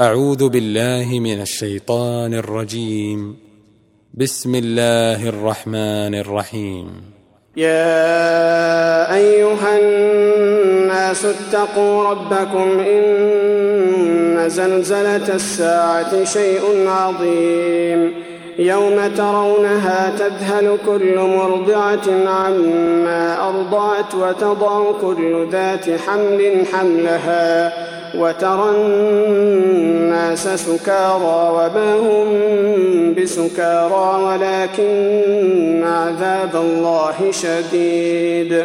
أعوذ بالله من الشيطان الرجيم. بسم الله الرحمن الرحيم. يا أيها الناس اتقوا ربكم إن زلزلة الساعة شيء عظيم. يوم ترونها تذهل كل مرضعة عما أرضعت وتضع كل ذات حمل حملها. وترى الناس سكارى وما هم بسكارى ولكن عذاب الله شديد.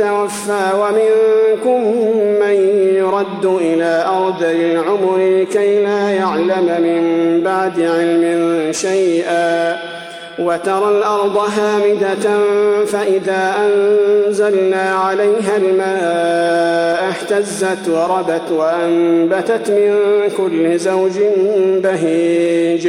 يتوفى ومنكم من يرد إلى أرض العمر كي لا يعلم من بعد علم شيئا وترى الأرض هامدة فإذا أنزلنا عليها الماء اهتزت وربت وأنبتت من كل زوج بهيج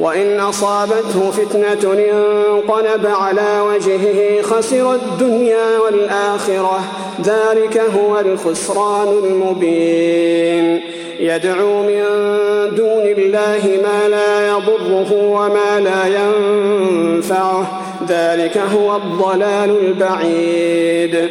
وإن أصابته فتنة انقلب على وجهه خسر الدنيا والآخرة. ذلك هو الخسران المبين. يدعو من دون الله ما لا يضره وما لا ينفعه. ذلك هو الضلال البعيد.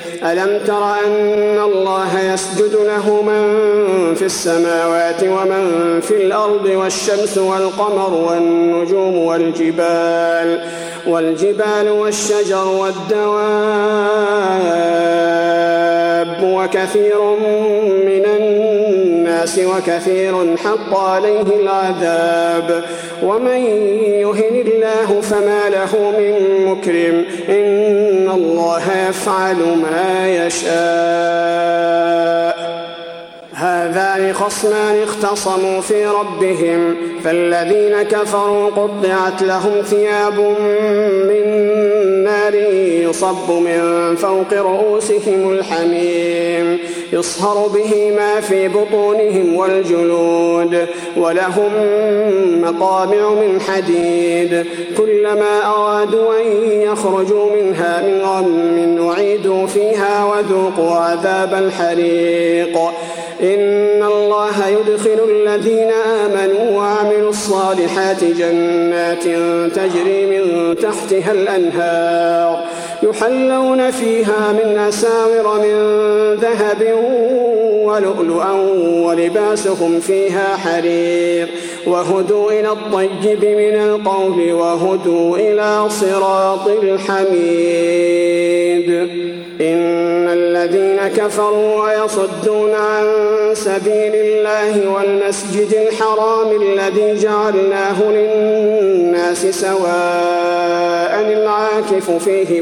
ألم تر أن الله يسجد له من في السماوات ومن في الأرض والشمس والقمر والنجوم والجبال والجبال والشجر والدواب وكثير من الناس وكثير حق عليه العذاب. ومن يهن الله فما له من مكرم. إن الله يفعل ما يشاء. هذان خصمان اختصموا في ربهم. فالذين كفروا قطعت لهم ثياب من نار يصب من فوق رؤوسهم الحميم. يصهر به ما في بطونهم والجلود ولهم مقامع من حديد. كلما أرادوا أن يخرجوا منها من غم نعيدوا فيها وذوقوا عذاب الحريق. إن الله يدخل الذين آمنوا وعملوا الصالحات جنات تجري من تحتها الأنهار. يحلون فيها من أساور من ذهب ولؤلؤا ولباسهم فيها حرير. وهدوا إلى الطيب من القول وهدوا إلى صراط الحميد. إن الذين كفروا ويصدون عن سبيل الله والمسجد الحرام الذي جعلناه للناس سواء العاكف فيه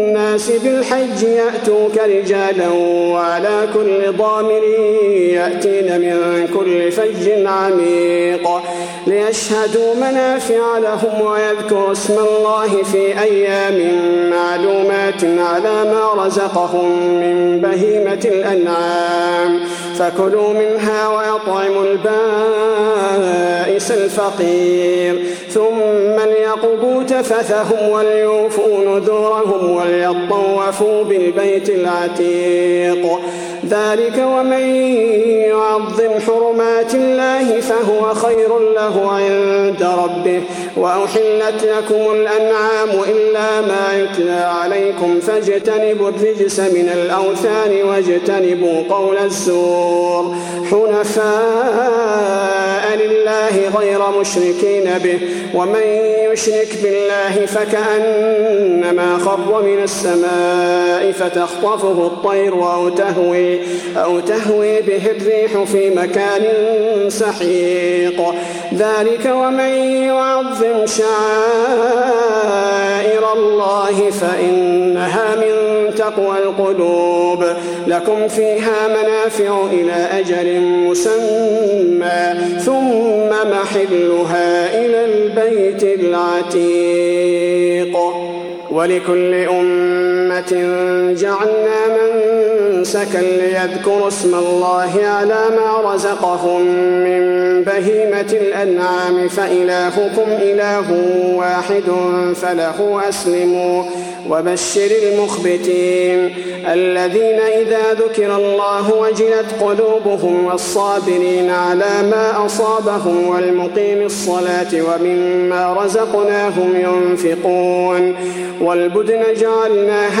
الناس بالحج يأتوك رجالا وعلى كل ضامر يأتين من كل فج عميق ليشهدوا منافع لهم ويذكروا اسم الله في أيام معلومات على ما رزقهم من بهيمة الأنعام فكلوا منها ويطعموا البائس الفقير ثم ليقضوا تفثهم وليوفوا نذورهم وليطوفوا بالبيت العتيق. ذلك ومن يعظم حرمات الله فهو خير له عند ربه. وأحلت لكم الأنعام إلا ما يتلى عليكم فاجتنبوا الرجس من الأوثان واجتنبوا قول الزور. حنفاء لله غير مشركين به. ومن يشرك بالله فكأنما خر من السماء فتخطفه الطير أو تهوي, أو تهوي به الريح في مكان سحيق. ذلك ومن يعظم شعائر الله فإنها من تقوى القلوب. لكم فيها منافع إلى أجل مسمى ثم محلها إلى البيت العتيق. ولكل أمة جعلنا منسكا ليذكروا اسم الله على ما رزقهم من بهيمة الأنعام فإلهكم إله واحد فله أسلموا. وبشر المخبتين الذين إذا ذكر الله وجلت قلوبهم والصابرين على ما أصابهم والمقيم الصلاة ومما رزقناهم ينفقون. والبدن جعلناها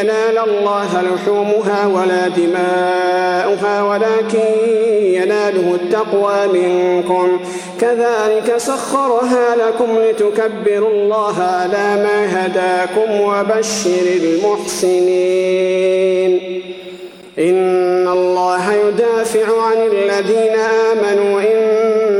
ينال الله لحومها ولا دماؤها ولكن يناله التقوى منكم. كذلك سخرها لكم لتكبروا الله على ما هداكم وبشر المحسنين. إن الله يدافع عن الذين آمنوا إن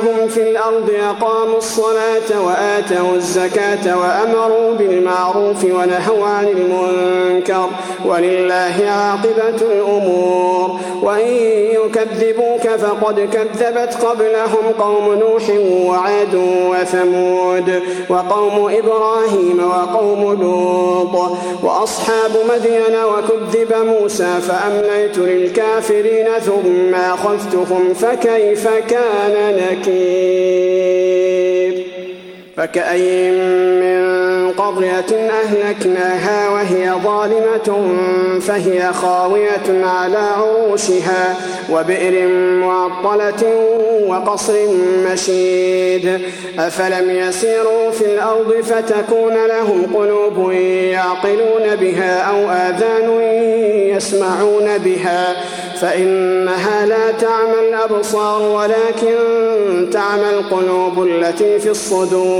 مكناهم في الأرض أقاموا الصلاة وآتوا الزكاة وأمروا بالمعروف ونهوا عن المنكر ولله عاقبة الأمور. وإن يكذبوك فقد كذبت قبلهم قوم نوح وعاد وثمود وقوم إبراهيم وقوم لوط وأصحاب مدين وكذب موسى فأمليت للكافرين ثم أخذتهم فكيف كان نكير. حكيم فكأي من قرية أهلكناها وهي ظالمة فهي خاوية على عروشها وبئر معطلة وقصر مشيد. أفلم يسيروا في الأرض فتكون لهم قلوب يعقلون بها أو آذان يسمعون بها. فإنها لا تعمى الأبصار ولكن تعمى القلوب التي في الصدور.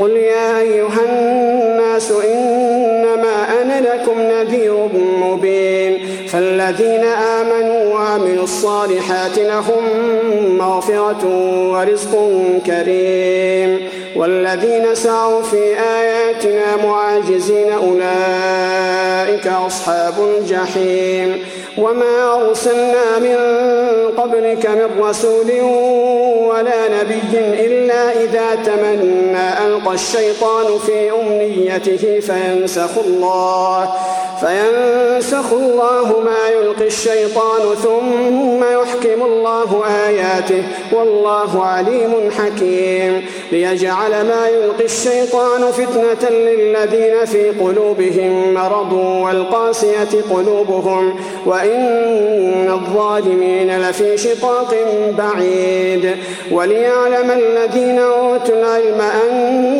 قل يا أيها الناس إنما أنا لكم نذير مبين. فالذين آمنوا وعملوا الصالحات لهم مغفرة ورزق كريم. والذين سعوا في آياتنا معاجزين أولئك أصحاب الجحيم. وما أرسلنا من قبلك من رسول ولا نبي إلا إذا تمنى ألقى الشيطان في أمنيته فينسخ الله. فينسخ الله ما يلقي الشيطان ثم يحكم الله آياته. والله عليم حكيم. ليجعل ما يلقي الشيطان فتنة للذين في قلوبهم مرض والقاسية قلوبهم. وإن الظالمين لفي شقاق بعيد. وليعلم الذين أوتوا العلم أنه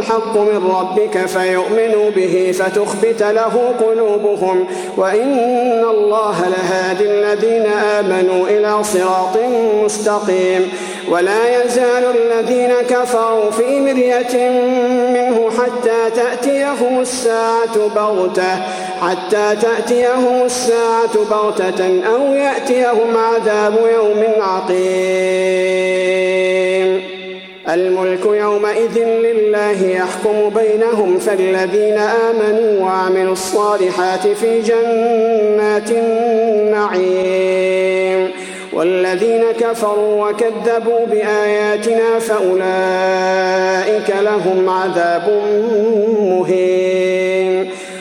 الحق من ربك فيؤمنوا به فتخبت له قلوبهم وإن الله لهادي الذين آمنوا إلى صراط مستقيم ولا يزال الذين كفروا في مرية منه حتى تأتيهم الساعة بغتة حتى تأتيهم الساعة بغتة أو يأتيهم عذاب يوم عقيم. الملك يومئذ لله يحكم بينهم فالذين آمنوا وعملوا الصالحات في جنات النعيم. والذين كفروا وكذبوا بآياتنا فأولئك لهم عذاب مهين.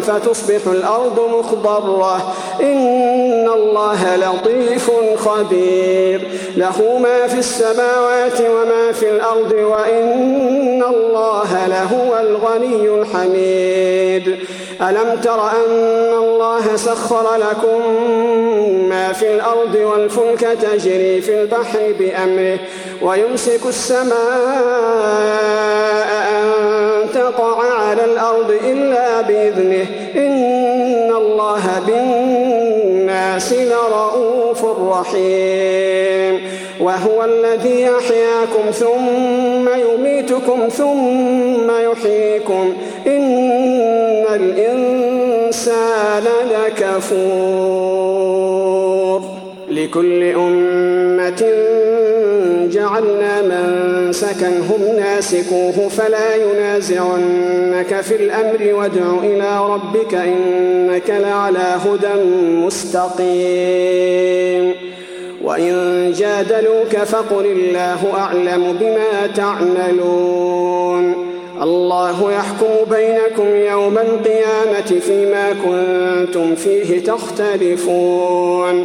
فتصبح الأرض مخضرة. إن الله لطيف خبير. له ما في السماوات وما في الأرض وإن الله لهو الغني الحميد. ألم تر أن الله سخر لكم ما في الأرض والفلك تجري في البحر بأمره ويمسك السماء تقع على الأرض إلا بإذنه. إن الله بالناس لرؤوف رحيم. وهو الذي يحياكم ثم يميتكم ثم يحييكم. إن الإنسان لكفور. لكل أمة جعلنا من سكنهم ناسكوه فلا ينازعنك في الأمر وادع إلى ربك إنك لعلى هدى مستقيم. وإن جادلوك فقل الله أعلم بما تعملون. الله يحكم بينكم يوم القيامة فيما كنتم فيه تختلفون.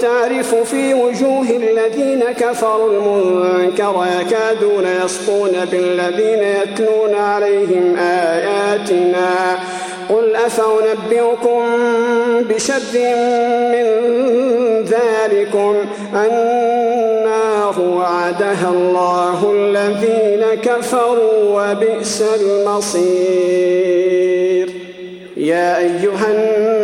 تعرف في وجوه الذين كفروا المنكر يكادون يسطون بالذين يتلون عليهم آياتنا. قل أفأنبئكم بشر من ذلكم؟ النار وعدها الله الذين كفروا وبئس المصير. يا أيها الناس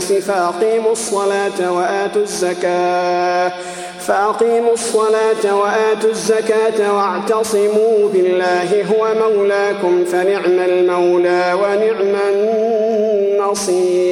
فأقيموا الصلاة وآتوا الزكاة. فأقيموا الصلاة وآتوا الزكاة واعتصموا بالله هو مولاكم فنعم المولى ونعم النصير.